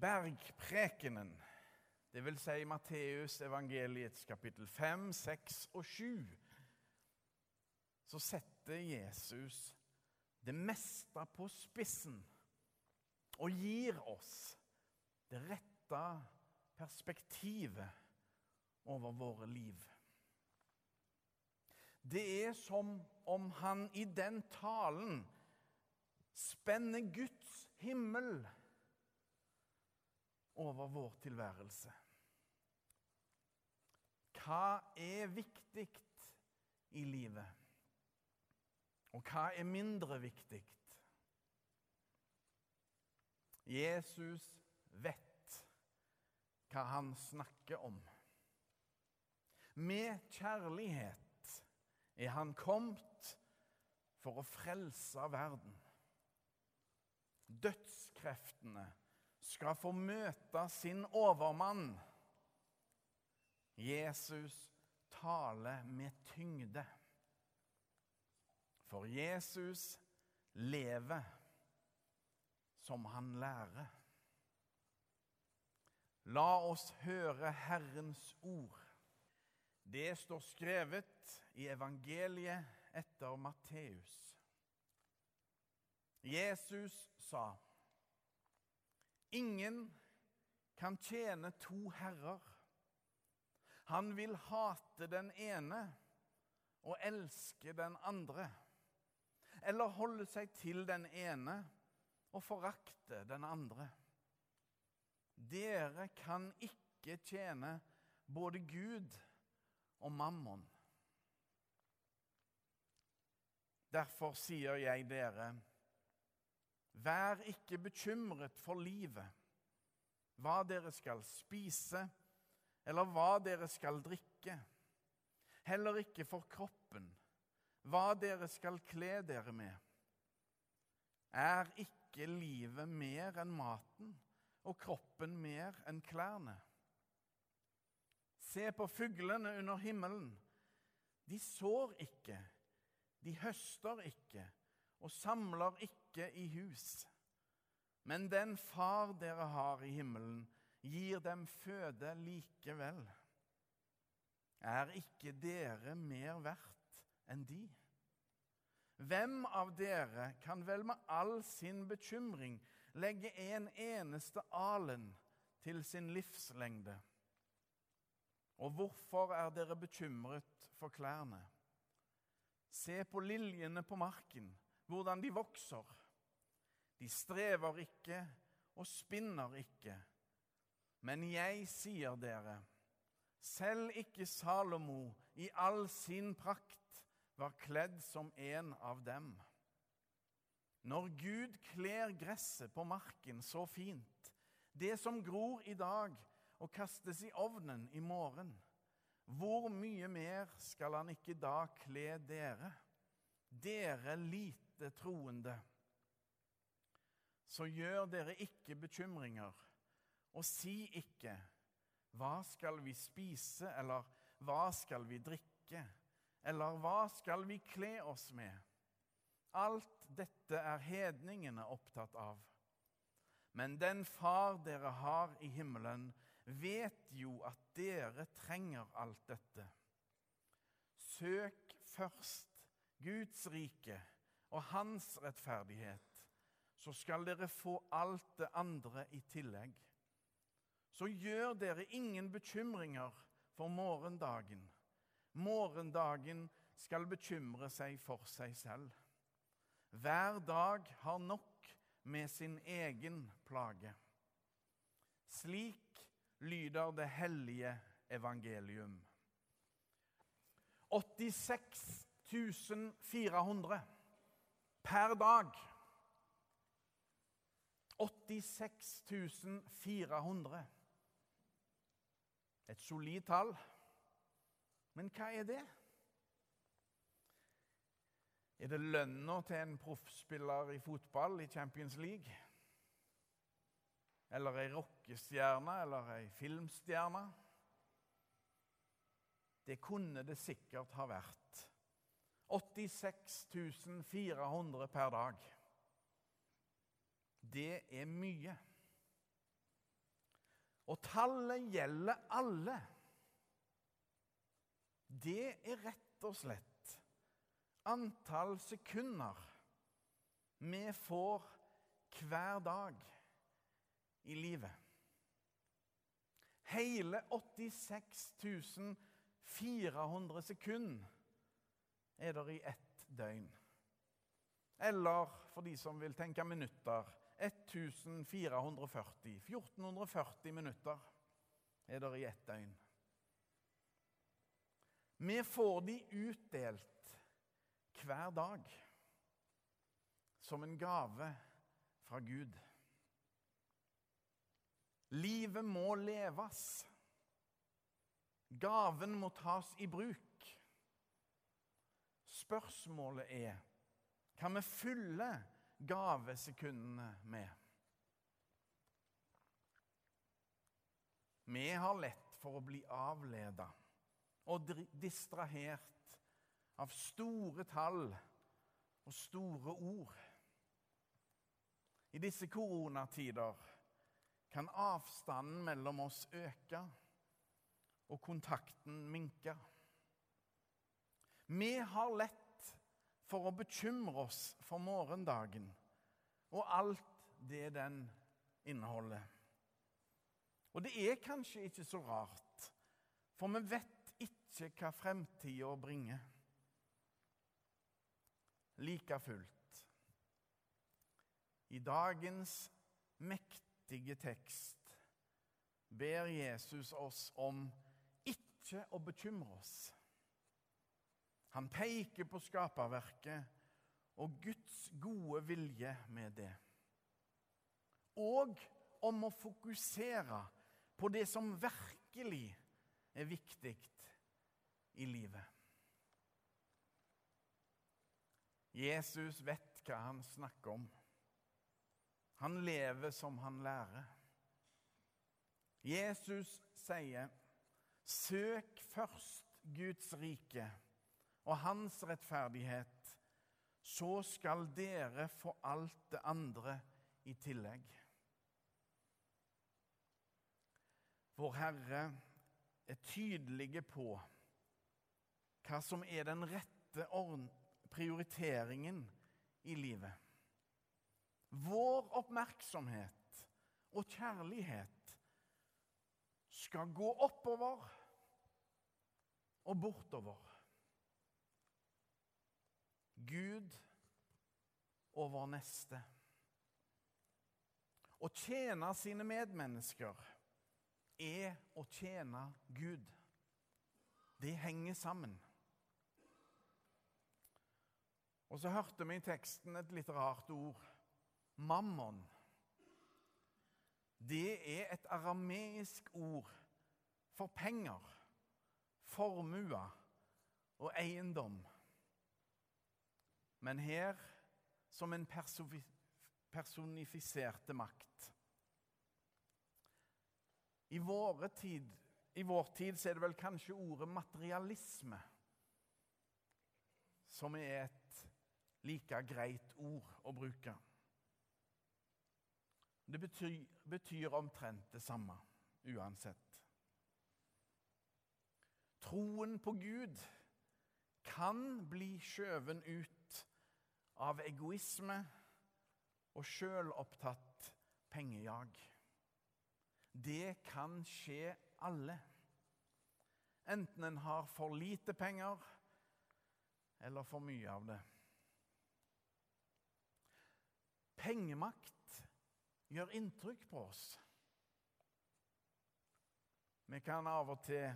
bergprekenen, vil si Matteus evangeliets kapittel 5, 6 og 7, så setter Jesus det meste på spissen og gir oss det rette perspektivet over våre liv. Det er som om han i den talen spenner Guds himmel over vår tilværelse. Hva er viktig i livet? Og hva er mindre viktig? Jesus vet hva han snakker om. Med kjærlighet er han kommet for å frelse verden. Dødskreftene skal få møte sin overmann. Jesus taler med tyngde. For Jesus lever som han lærer. La oss høre Herrens ord. Det står skrevet i evangeliet etter Matteus. Jesus sa, 'Ingen kan tjene to herrer.' Han vil hate den ene og elske den andre, eller holde seg til den ene og forakte den andre. Dere kan ikke tjene både Gud og mammon. Derfor sier jeg dere, vær ikke bekymret for livet, hva dere skal spise, eller hva dere skal drikke. Heller ikke for kroppen, hva dere skal kle dere med. Er ikke livet mer enn maten, og kroppen mer enn klærne? Se på fuglene under himmelen. De sår ikke, de høster ikke og samler ikke i hus. Men den far dere har i himmelen, gir dem føde likevel. Er ikke dere mer verdt enn de? Hvem av dere kan vel med all sin bekymring legge en eneste alen til sin livslengde? Og hvorfor er dere bekymret for klærne? Se på liljene på marken, hvordan de vokser. De strever ikke og spinner ikke. Men jeg sier dere, selv ikke Salomo i all sin prakt var kledd som en av dem. Når Gud kler gresset på marken så fint, det som gror i dag og kastes i ovnen i morgen, hvor mye mer skal han ikke da kle dere, dere lite troende? Så gjør dere ikke bekymringer, og si ikke hva skal vi spise, eller hva skal vi drikke, eller hva skal vi kle oss med? Alt dette er hedningene opptatt av. Men den far dere har i himmelen, vet jo at dere trenger alt dette. Søk først Guds rike og hans rettferdighet, så skal dere få alt det andre i tillegg. Så gjør dere ingen bekymringer for morgendagen. Morgendagen skal bekymre seg for seg selv. Hver dag har nok med sin egen plage. Slik lyder det hellige evangelium. 86 400 per dag. 86 400. Et solid tall. Men hva er det? Er det lønna til en proffspiller i fotball i Champions League? Eller ei rockestjerne eller ei filmstjerne? Det kunne det sikkert ha vært. 86 400 per dag. Det er mye. Og tallet gjelder alle. Det er rett og slett antall sekunder vi får hver dag i livet. Hele 86 400 sekunder er det i ett døgn. Eller for de som vil tenke minutter 1440. 1440 minutter er det i ett døgn. Vi får de utdelt hver dag som en gave fra Gud. Livet må leves. Gaven må tas i bruk. Spørsmålet er kan vi fylle gavesekundene med? Vi har lett for å bli avleda og distrahert av store tall og store ord. I disse koronatider kan avstanden mellom oss øke og kontakten minke. Vi har lett for å bekymre oss for morgendagen og alt det den inneholder. Og det er kanskje ikke så rart, for vi vet ikke hva fremtida bringer. Like fullt. I dagens mektige tekst ber Jesus oss om ikke å bekymre oss. Han peker på skaperverket og Guds gode vilje med det. Og om å fokusere på det som virkelig er viktig i livet. Jesus vet hva han snakker om. Han lever som han lærer. Jesus sier, 'Søk først Guds rike og hans rettferdighet, så skal dere få alt det andre i tillegg.' Vår Herre er tydelige på hva som er den rette prioriteringen i livet. Vår oppmerksomhet og kjærlighet skal gå oppover og bortover. Gud og vår neste. Å tjene sine medmennesker er å tjene Gud. Det henger sammen. Og så hørte vi i teksten et litt rart ord. Mammon. Det er et arameisk ord for penger, formue og eiendom. Men her som en personifiserte makt. I, tid, I vår tid så er det vel kanskje ordet materialisme som er et like greit ord å bruke. Det betyr, betyr omtrent det samme uansett. Troen på Gud kan bli skjøven ut av egoisme og sjølopptatt pengejag. Det kan skje alle. Enten en har for lite penger eller for mye av det. Pengemakt gjør inntrykk på oss. Vi kan av og til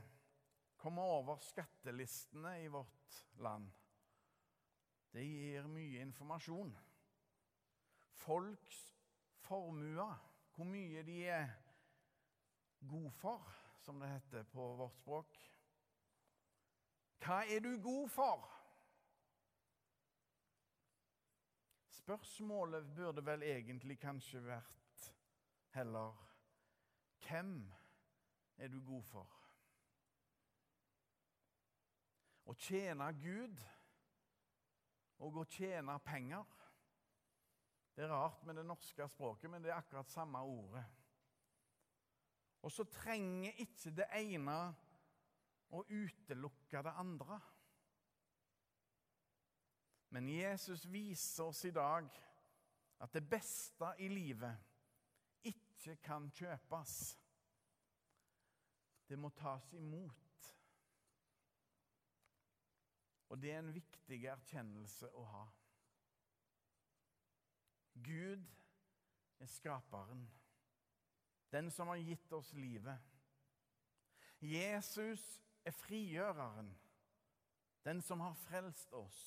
komme over skattelistene i vårt land. Det gir mye informasjon. Folks formuer, hvor mye de er god for, som det heter på vårt språk. Hva er du god for? Spørsmålet burde vel egentlig kanskje vært heller hvem er du god for? Å tjene Gud og å tjene penger. Det er rart med det norske språket, men det er akkurat samme ordet. Og så trenger ikke det ene å utelukke det andre. Men Jesus viser oss i dag at det beste i livet ikke kan kjøpes. Det må tas imot. Og det er en viktig erkjennelse å ha. Gud er skaperen, den som har gitt oss livet. Jesus er frigjøreren, den som har frelst oss.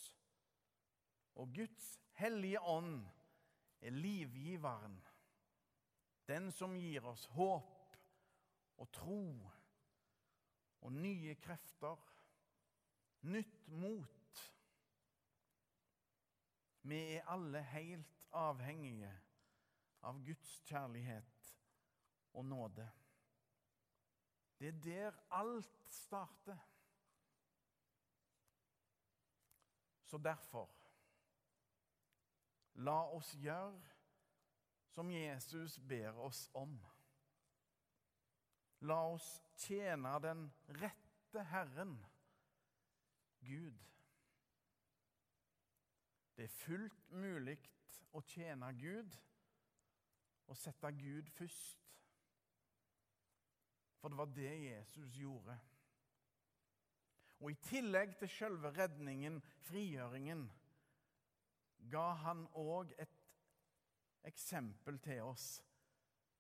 Og Guds hellige ånd er livgiveren, den som gir oss håp og tro og nye krefter, nytt mot. Vi er alle helt avhengige av Guds kjærlighet og nåde. Det er der alt starter. Så derfor La oss gjøre som Jesus ber oss om. La oss tjene den rette Herren, Gud. Det er fullt mulig å tjene Gud og sette Gud først. For det var det Jesus gjorde. Og i tillegg til selve redningen, frigjøringen, ga han òg et eksempel til oss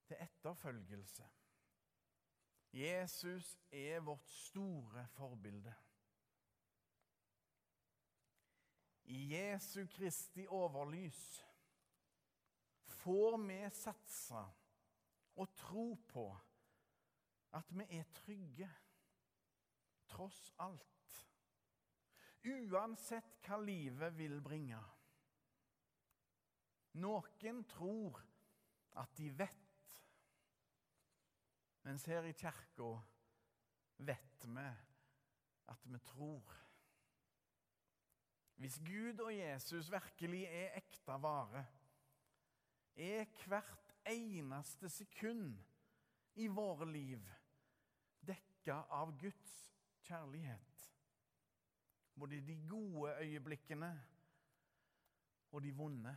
til etterfølgelse. Jesus er vårt store forbilde. I Jesu Kristi overlys får vi satse og tro på at vi er trygge, tross alt. Uansett hva livet vil bringe. Noen tror at de vet, mens her i kirka vet vi at vi tror. Hvis Gud og Jesus virkelig er ekte vare, er hvert eneste sekund i våre liv dekka av Guds kjærlighet. Både de gode øyeblikkene og de vonde.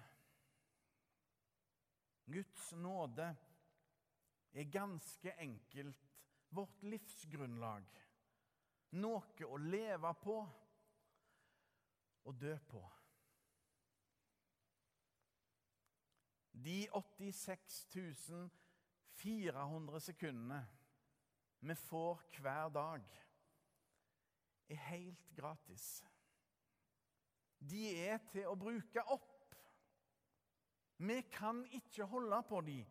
Guds nåde er ganske enkelt vårt livsgrunnlag. Noe å leve på og dø på. De 86 400 sekundene vi får hver dag, er helt gratis. De er til å bruke opp. Vi kan ikke holde på dem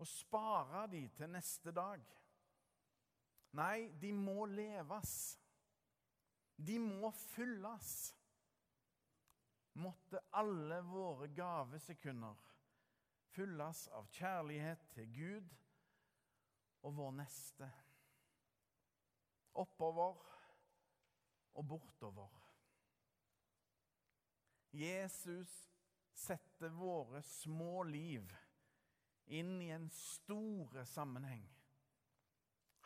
og spare dem til neste dag. Nei, de må leves. De må fylles. Måtte alle våre gavesekunder fylles av kjærlighet til Gud og vår neste. Oppover og bortover. Jesus setter våre små liv inn i en store sammenheng.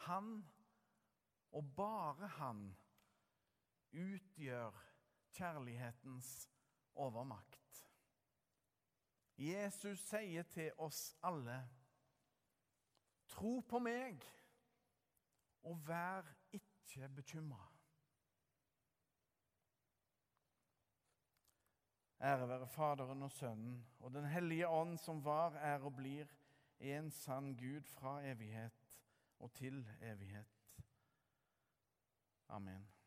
Han, og bare han, utgjør kjærlighetens overmakt. Jesus sier til oss alle, tro på meg og vær ikke bekymra. Ære være Faderen og Sønnen og Den hellige ånd, som var, er og blir en sann Gud fra evighet og til evighet. Amen.